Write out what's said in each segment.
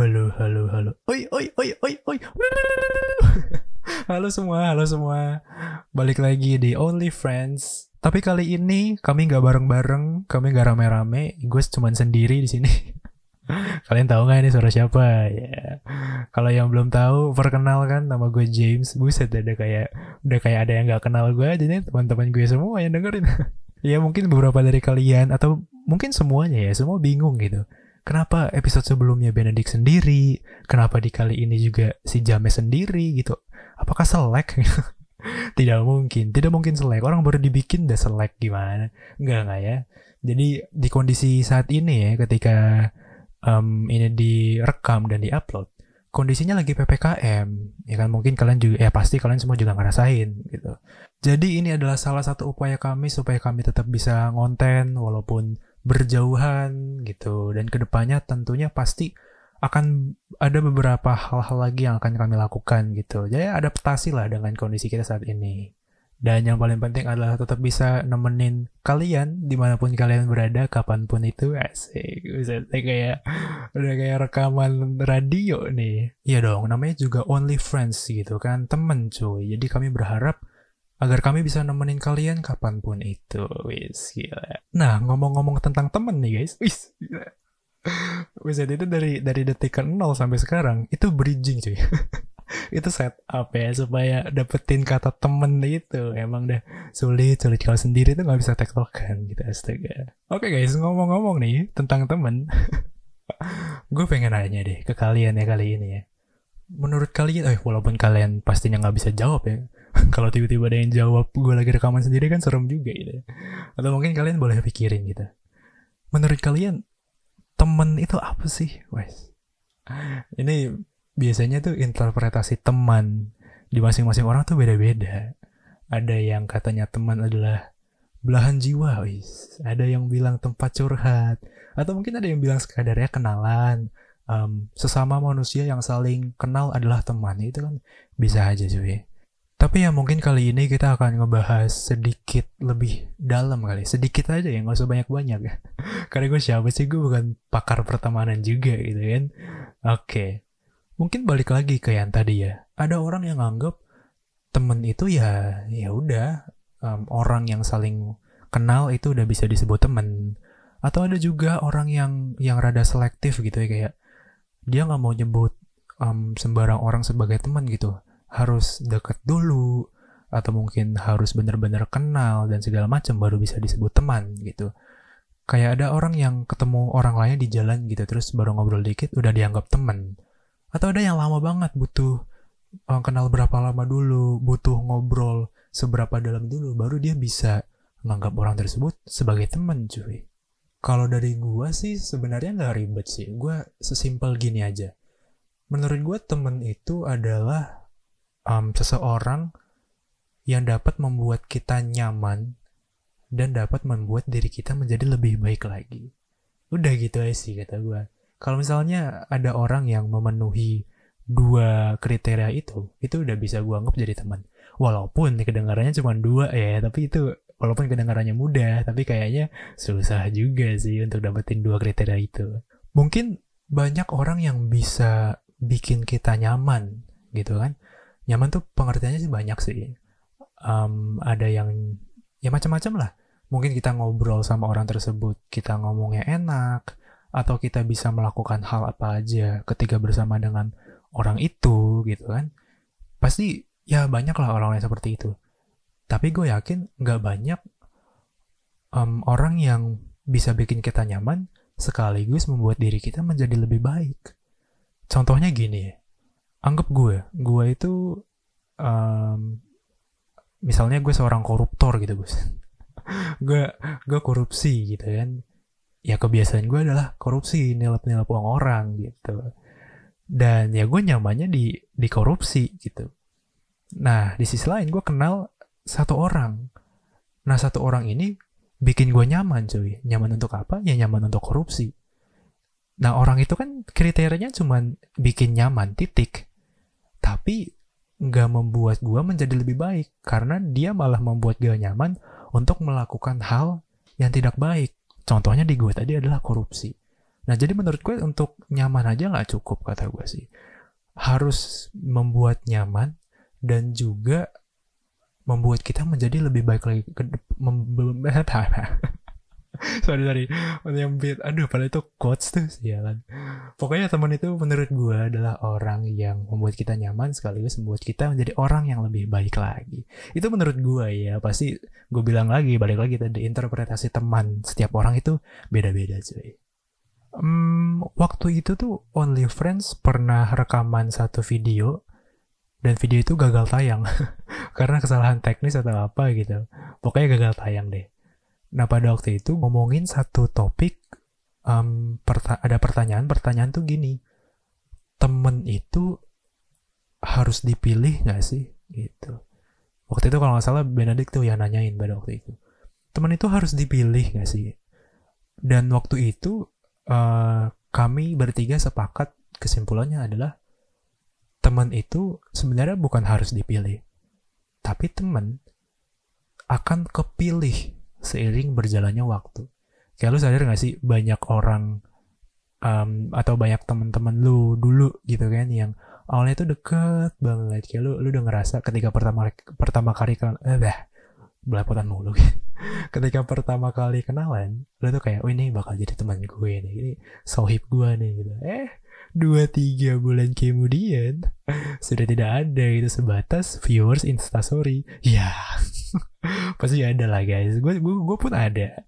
halo, halo, halo. Oi, oi, oi, oi, oi. Halo semua, halo semua. Balik lagi di Only Friends. Tapi kali ini kami nggak bareng-bareng, kami nggak rame-rame. Gue cuma sendiri di sini. Kalian tahu nggak ini suara siapa? Ya. Kalau yang belum tahu, perkenalkan nama gue James. Buset, ada kayak udah kayak ada yang nggak kenal gue aja nih teman-teman gue semua yang dengerin. ya mungkin beberapa dari kalian atau mungkin semuanya ya, semua bingung gitu kenapa episode sebelumnya Benedict sendiri, kenapa di kali ini juga si James sendiri gitu. Apakah selek? tidak mungkin, tidak mungkin selek. Orang baru dibikin udah selek gimana? Enggak enggak ya. Jadi di kondisi saat ini ya, ketika um, ini direkam dan diupload, kondisinya lagi ppkm, ya kan mungkin kalian juga, ya pasti kalian semua juga ngerasain gitu. Jadi ini adalah salah satu upaya kami supaya kami tetap bisa ngonten walaupun berjauhan gitu. Dan ke depannya tentunya pasti akan ada beberapa hal-hal lagi yang akan kami lakukan gitu. Jadi adaptasi lah dengan kondisi kita saat ini. Dan yang paling penting adalah tetap bisa nemenin kalian di mana pun kalian berada kapan pun itu. Asik. Bisa kayak udah kayak rekaman radio nih. Iya dong namanya juga only friends gitu kan. Temen cuy. Jadi kami berharap agar kami bisa nemenin kalian kapan pun itu. Wis, gila. Nah, ngomong-ngomong tentang temen nih guys, wis, gila. Wis, itu dari dari detik ke 0 sampai sekarang, itu bridging cuy. itu set up ya supaya dapetin kata temen itu emang dah sulit sulit kalau sendiri tuh nggak bisa tektokan gitu astaga oke okay, guys ngomong-ngomong nih tentang temen gue pengen nanya deh ke kalian ya kali ini ya menurut kalian eh walaupun kalian pastinya nggak bisa jawab ya kalau tiba-tiba ada yang jawab gue lagi rekaman sendiri kan serem juga gitu atau mungkin kalian boleh pikirin gitu. Menurut kalian temen itu apa sih? Wes. Ini biasanya tuh interpretasi teman di masing-masing orang tuh beda-beda. Ada yang katanya teman adalah belahan jiwa wis ada yang bilang tempat curhat. Atau mungkin ada yang bilang sekadarnya kenalan. Um, sesama manusia yang saling kenal adalah teman. Itu kan bisa aja cuy tapi ya mungkin kali ini kita akan ngebahas sedikit lebih dalam kali. Sedikit aja ya, nggak usah banyak-banyak ya. Karena gue siapa sih, gue bukan pakar pertemanan juga gitu kan. Oke. Okay. Mungkin balik lagi ke yang tadi ya. Ada orang yang nganggap temen itu ya ya udah um, orang yang saling kenal itu udah bisa disebut temen. Atau ada juga orang yang yang rada selektif gitu ya kayak dia nggak mau nyebut um, sembarang orang sebagai teman gitu harus deket dulu atau mungkin harus bener-bener kenal dan segala macam baru bisa disebut teman gitu. Kayak ada orang yang ketemu orang lain di jalan gitu terus baru ngobrol dikit udah dianggap teman. Atau ada yang lama banget butuh uh, kenal berapa lama dulu, butuh ngobrol seberapa dalam dulu baru dia bisa menganggap orang tersebut sebagai teman cuy. Kalau dari gua sih sebenarnya nggak ribet sih. Gua sesimpel gini aja. Menurut gua temen itu adalah um, seseorang yang dapat membuat kita nyaman dan dapat membuat diri kita menjadi lebih baik lagi. Udah gitu aja sih kata gue. Kalau misalnya ada orang yang memenuhi dua kriteria itu, itu udah bisa gue anggap jadi teman. Walaupun kedengarannya cuma dua ya, tapi itu walaupun kedengarannya mudah, tapi kayaknya susah juga sih untuk dapetin dua kriteria itu. Mungkin banyak orang yang bisa bikin kita nyaman gitu kan nyaman tuh pengertiannya sih banyak sih. Um, ada yang ya macam-macam lah. Mungkin kita ngobrol sama orang tersebut kita ngomongnya enak atau kita bisa melakukan hal apa aja ketika bersama dengan orang itu gitu kan. Pasti ya banyak lah orang yang seperti itu. Tapi gue yakin nggak banyak um, orang yang bisa bikin kita nyaman sekaligus membuat diri kita menjadi lebih baik. Contohnya gini anggap gue gue itu um, misalnya gue seorang koruptor gitu gus. Gue gue korupsi gitu kan. Ya kebiasaan gue adalah korupsi nilap nilap uang orang gitu. Dan ya gue nyamannya di di korupsi gitu. Nah di sisi lain gue kenal satu orang. Nah satu orang ini bikin gue nyaman cuy. Nyaman untuk apa? Ya nyaman untuk korupsi. Nah orang itu kan kriterianya cuma bikin nyaman titik tapi nggak membuat gue menjadi lebih baik karena dia malah membuat gue nyaman untuk melakukan hal yang tidak baik. Contohnya di gue tadi adalah korupsi. Nah jadi menurut gue untuk nyaman aja nggak cukup kata gue sih. Harus membuat nyaman dan juga membuat kita menjadi lebih baik lagi ke sorry sorry. Menyempit aduh pada itu quotes tuh sialan. Pokoknya teman itu menurut gue adalah orang yang membuat kita nyaman sekaligus membuat kita menjadi orang yang lebih baik lagi. Itu menurut gue ya pasti gue bilang lagi balik lagi tadi interpretasi teman setiap orang itu beda-beda cuy. Um, waktu itu tuh Only Friends pernah rekaman satu video dan video itu gagal tayang. Karena kesalahan teknis atau apa gitu. Pokoknya gagal tayang deh Nah pada waktu itu ngomongin satu topik um, perta ada pertanyaan pertanyaan tuh gini. Temen itu harus dipilih nggak sih? Gitu. Waktu itu kalau nggak salah Benedict tuh yang nanyain pada waktu itu. Temen itu harus dipilih nggak sih? Dan waktu itu uh, kami bertiga sepakat kesimpulannya adalah teman itu sebenarnya bukan harus dipilih tapi teman akan kepilih seiring berjalannya waktu. Kayak lu sadar gak sih banyak orang um, atau banyak teman-teman lu dulu gitu kan yang awalnya tuh deket banget. Kayak lu lu udah ngerasa ketika pertama pertama kali kan eh bah belapotan mulu. Ketika pertama kali kenalan lu tuh kayak oh ini bakal jadi teman gue nih ini sohib gue nih gitu. Eh dua tiga bulan kemudian. Sudah tidak ada itu sebatas viewers instastory ya pasti ada lah guys. Gue gue pun ada.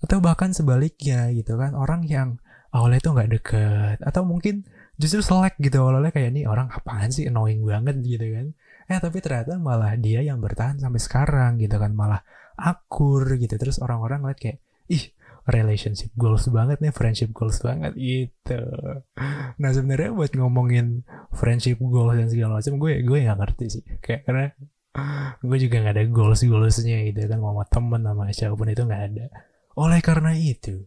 Atau bahkan sebaliknya gitu kan orang yang awalnya tuh nggak deket atau mungkin justru selek gitu awalnya kayak nih orang apaan sih? Annoying banget gitu kan. Eh tapi ternyata malah dia yang bertahan sampai sekarang gitu kan malah akur gitu. Terus orang-orang ngeliat kayak ih relationship goals banget nih friendship goals banget gitu. Nah sebenarnya buat ngomongin friendship goals dan segala macam gue gue nggak ngerti sih. Kayak karena gue juga nggak ada goals goalsnya gitu kan mau temen sama siapa pun itu nggak ada. Oleh karena itu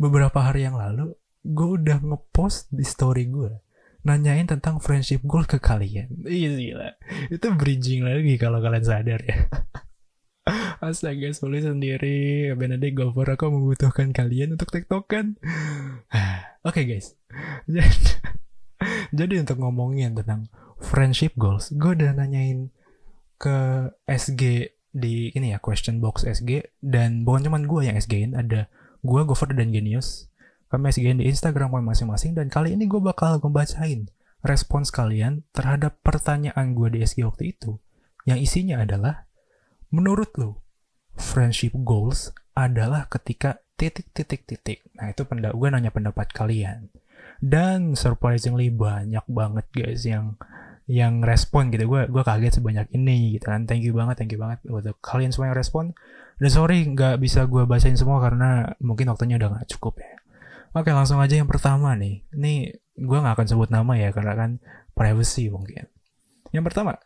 beberapa hari yang lalu gue udah ngepost di story gue nanyain tentang friendship goal ke kalian. Iya gila itu bridging lagi kalau kalian sadar ya Astaga, sulit sendiri. Benedict Gover, aku membutuhkan kalian untuk tiktokan. Oke okay, guys. Jadi untuk ngomongin tentang friendship goals, gue udah nanyain ke SG di ini ya question box SG dan bukan cuma gue yang SG-in ada gue Gover dan Genius kami SG-in di Instagram masing-masing dan kali ini gue bakal ngebacain respons kalian terhadap pertanyaan gue di SG waktu itu yang isinya adalah menurut lo friendship goals adalah ketika titik-titik-titik. Nah itu pendapat gue nanya pendapat kalian. Dan surprisingly banyak banget guys yang yang respon gitu. Gue gue kaget sebanyak ini gitu kan. Thank you banget thank you banget buat kalian semua yang respon. Dan sorry nggak bisa gue bacain semua karena mungkin waktunya udah nggak cukup ya. Oke langsung aja yang pertama nih. Ini gue nggak akan sebut nama ya karena kan privacy mungkin. Yang pertama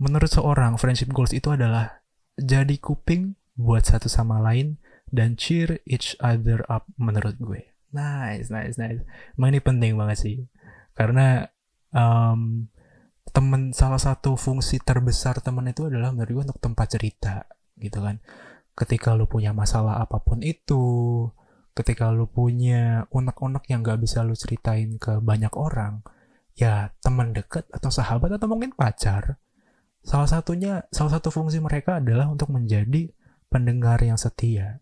menurut seorang friendship goals itu adalah jadi kuping buat satu sama lain dan cheer each other up menurut gue. Nice nice nice. Emang ini penting banget sih. Karena um, temen salah satu fungsi terbesar temen itu adalah menurut gue untuk tempat cerita gitu kan. Ketika lu punya masalah apa pun itu ketika lu punya unek-unek yang gak bisa lu ceritain ke banyak orang ya teman deket atau sahabat atau mungkin pacar salah satunya salah satu fungsi mereka adalah untuk menjadi pendengar yang setia.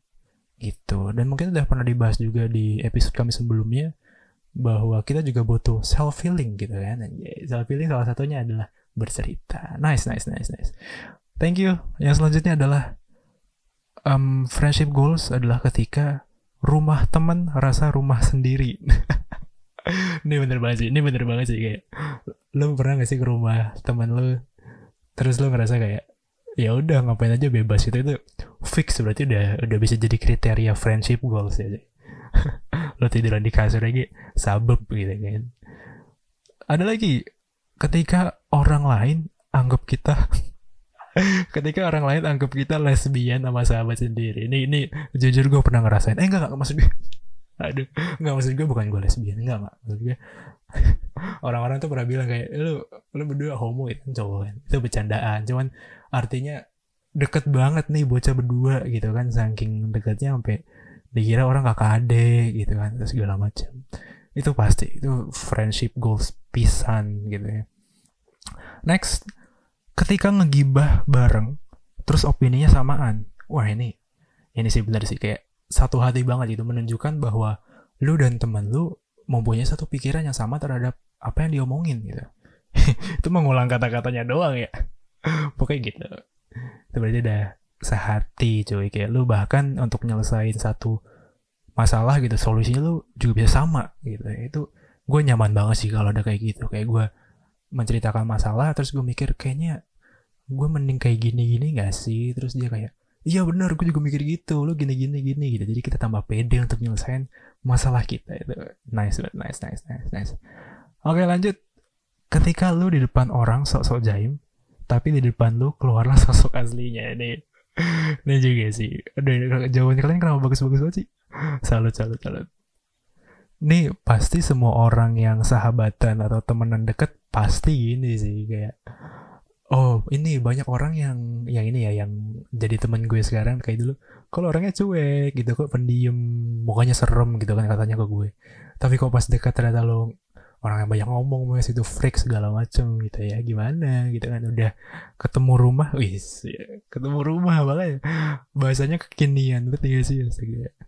Gitu. Dan mungkin udah pernah dibahas juga di episode kami sebelumnya bahwa kita juga butuh self healing gitu kan. Self healing salah satunya adalah bercerita. Nice nice nice nice. Thank you. Yang selanjutnya adalah um, friendship goals adalah ketika rumah teman rasa rumah sendiri. Ini bener banget sih ini bener banget sih kayak lo pernah gak sih ke rumah teman lo terus lo ngerasa kayak ya udah ngapain aja bebas itu itu fix berarti udah udah bisa jadi kriteria friendship goals ya lo tiduran di kasur lagi sabep gitu kan. Ada lagi ketika orang lain anggap kita ketika orang lain anggap kita lesbian sama sahabat sendiri. Ini ini jujur gue pernah ngerasain. Eh enggak enggak maksud gue aduh. Enggak maksud gue bukan gue lesbian enggak enggak maksud gue orang-orang tuh pernah bilang kayak lu lu berdua homo itu kan cowok kan? Itu bercandaan cuman artinya deket banget nih bocah berdua gitu kan saking dekatnya sampai dikira orang kakak adik gitu kan terus segala macam. Itu pasti itu friendship goals pisan gitu ya. Next ketika ngegibah bareng terus opininya samaan. Wah ini ini sih benar sih kayak satu hati banget itu menunjukkan bahwa lu dan teman lu mempunyai satu pikiran yang sama terhadap apa yang diomongin gitu. Itu mengulang kata-katanya doang ya. Pokoknya gitu. Itu berarti udah sehati cuy. Kayak lu bahkan untuk nyelesain satu masalah gitu solusinya lu juga bisa sama gitu. Itu gue nyaman banget sih kalau ada kayak gitu. Kayak gue menceritakan masalah terus gue mikir kayaknya gue mending kayak gini-gini gak sih? Terus dia kayak iya benar gue juga mikir gitu lu gini-gini gini gitu. Jadi kita tambah pede untuk nyelesain masalah kita itu. Nice nice nice nice nice oke lanjut. Ketika lu di depan orang sok-sok jaim tapi di depan lu keluarlah sosok aslinya. Ini ini juga sih. Ada jawabannya kalian kenapa bagus-bagus banget sih? Salut salut salut. Nih pasti semua orang yang sahabatan atau temenan deket pasti gini sih kayak oh ini banyak orang yang yang ini ya yang jadi temen gue sekarang kayak dulu. Kalau orangnya cuek gitu kok pendiam mukanya serem gitu kan katanya ke gue. Tapi kok pas dekat ternyata lo orang yang banyak ngomong mas itu freak segala macem gitu ya. Gimana gitu kan udah ketemu rumah wis ya, ketemu rumah makanya bahasanya kekinian betul gak sih?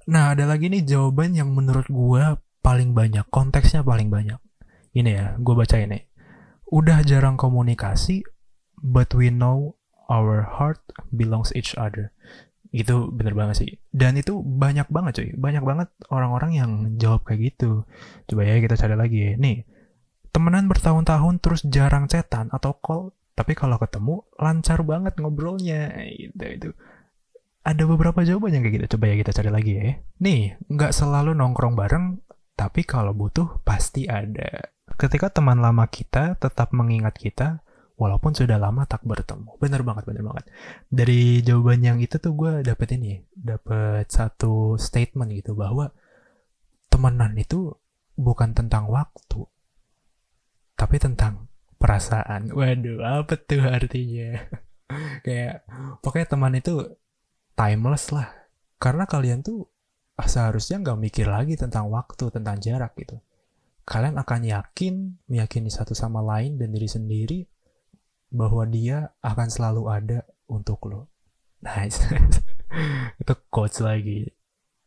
Nah ada lagi nih jawaban yang menurut gue paling banyak konteksnya paling banyak. Ini ya gue baca ini udah jarang komunikasi but we know our heart belongs each other. Itu bener banget sih. Dan itu banyak banget cuy banyak banget orang-orang yang jawab kayak gitu. Coba ya kita cari lagi. Nih temenan bertahun-tahun terus jarang cetan atau call tapi kalau ketemu lancar banget ngobrolnya. Gitu itu ada beberapa jawaban yang kayak gitu. Coba ya kita cari lagi ya. Nih nggak selalu nongkrong bareng tapi kalau butuh pasti ada. Ketika teman lama kita tetap mengingat kita walaupun sudah lama tak bertemu. Bener banget, bener banget. Dari jawaban yang itu tuh gue dapet ini, dapet satu statement gitu bahwa temenan itu bukan tentang waktu, tapi tentang perasaan. Waduh, apa tuh artinya? Kayak pokoknya teman itu timeless lah. Karena kalian tuh seharusnya nggak mikir lagi tentang waktu, tentang jarak gitu. Kalian akan yakin, meyakini satu sama lain dan diri sendiri bahwa dia akan selalu ada untuk lo. Nice. itu quotes lagi.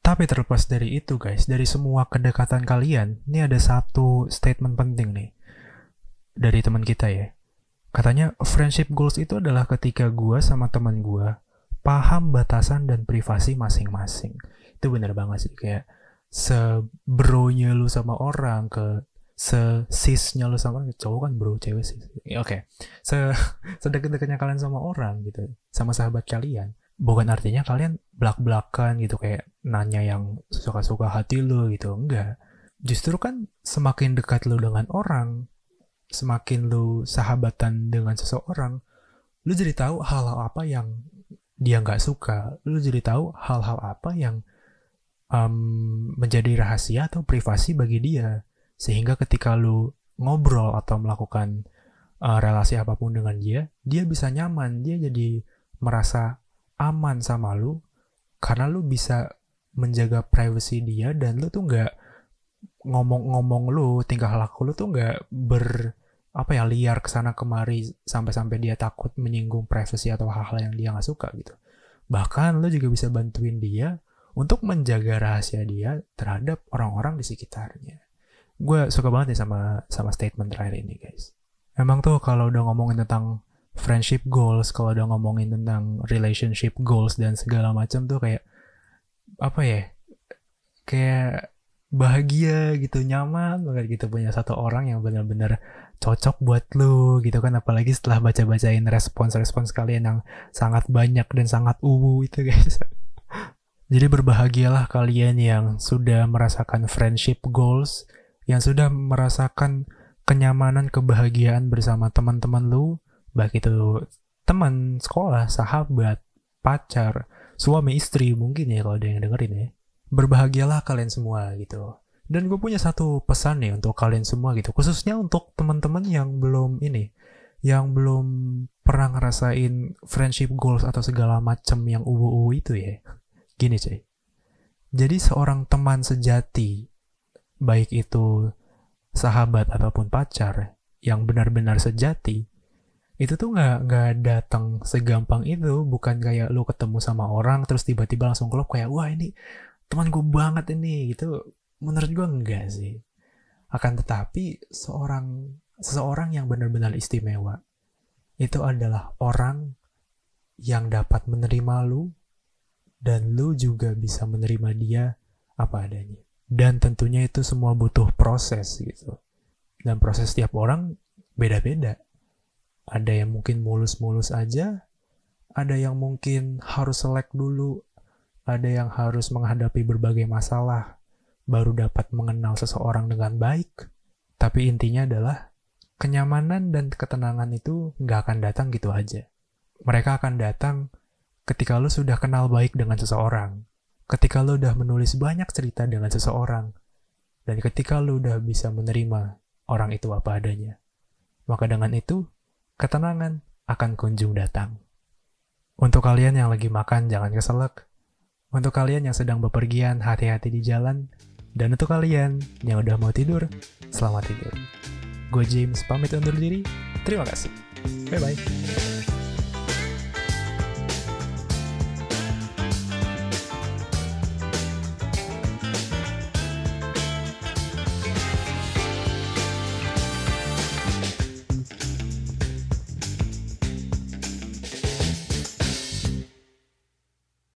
Tapi terlepas dari itu guys, dari semua kedekatan kalian, ini ada satu statement penting nih. Dari teman kita ya. Katanya, friendship goals itu adalah ketika gue sama teman gue paham batasan dan privasi masing-masing. Itu bener banget sih, kayak sebronya lu sama orang ke sesisnya lo sama cowok kan bro cewek sih oke. Okay. se sedekat-dekatnya kalian sama orang gitu sama sahabat kalian bukan artinya kalian belak belakan gitu kayak nanya yang suka-suka hati lo gitu enggak. Justru kan semakin dekat lo dengan orang semakin lo sahabatan dengan seseorang lo jadi tahu hal-hal apa yang dia nggak suka. Lo jadi tahu hal-hal apa yang um, menjadi rahasia atau privasi bagi dia sehingga ketika lu ngobrol atau melakukan uh, relasi apa pun dengan dia, dia bisa nyaman, dia jadi merasa aman sama lu. Karena lu bisa menjaga privacy dia dan lu tuh nggak ngomong-ngomong lu tingkah laku lu tuh nggak ber apa ya liar ke sana kemari sampai-sampai dia takut menyinggung privacy atau hal-hal yang dia nggak suka gitu. Bahkan lu juga bisa bantuin dia untuk menjaga rahasia dia terhadap orang-orang di sekitarnya gue suka banget nih sama sama statement terakhir ini guys. Emang tuh kalau udah ngomongin tentang friendship goals kalau udah ngomongin tentang relationship goals dan segala macam tuh kayak apa ya kayak bahagia gitu nyaman banget gitu punya satu orang yang benar-benar cocok buat lu gitu kan. Apalagi setelah baca-bacain respons-respons kalian yang sangat banyak dan sangat uwu itu guys. Jadi berbahagialah kalian yang sudah merasakan friendship goals yang sudah merasakan kenyamanan kebahagiaan bersama teman-teman lu baik itu teman sekolah sahabat pacar suami istri mungkin ya kalau ada yang dengerin ya. Berbahagialah kalian semua gitu. Dan gue punya satu pesan nih untuk kalian semua gitu khususnya untuk teman-teman yang belum ini yang belum pernah ngerasain friendship goals atau segala macam yang uwu-uwu itu ya. Gini cuy Jadi seorang teman sejati, baik itu sahabat ataupun pacar yang benar-benar sejati, itu tuh nggak nggak datang segampang itu. Bukan kayak lu ketemu sama orang terus tiba-tiba langsung klop kayak wah ini teman gue banget ini gitu. Menurut gue enggak sih. Akan tetapi seorang seseorang yang benar-benar istimewa itu adalah orang yang dapat menerima lu dan lu juga bisa menerima dia apa adanya. Dan tentunya itu semua butuh proses gitu. Dan proses setiap orang beda-beda. Ada yang mungkin mulus-mulus aja, ada yang mungkin harus selek dulu, ada yang harus menghadapi berbagai masalah, baru dapat mengenal seseorang dengan baik. Tapi intinya adalah kenyamanan dan ketenangan itu nggak akan datang gitu aja. Mereka akan datang ketika lo sudah kenal baik dengan seseorang, ketika lo udah menulis banyak cerita dengan seseorang, dan ketika lo udah bisa menerima orang itu apa adanya. Maka dengan itu, ketenangan akan kunjung datang. Untuk kalian yang lagi makan, jangan keselak. Untuk kalian yang sedang bepergian, hati-hati di jalan. Dan untuk kalian yang udah mau tidur, selamat tidur. Gue James pamit undur diri. Terima kasih. Bye-bye.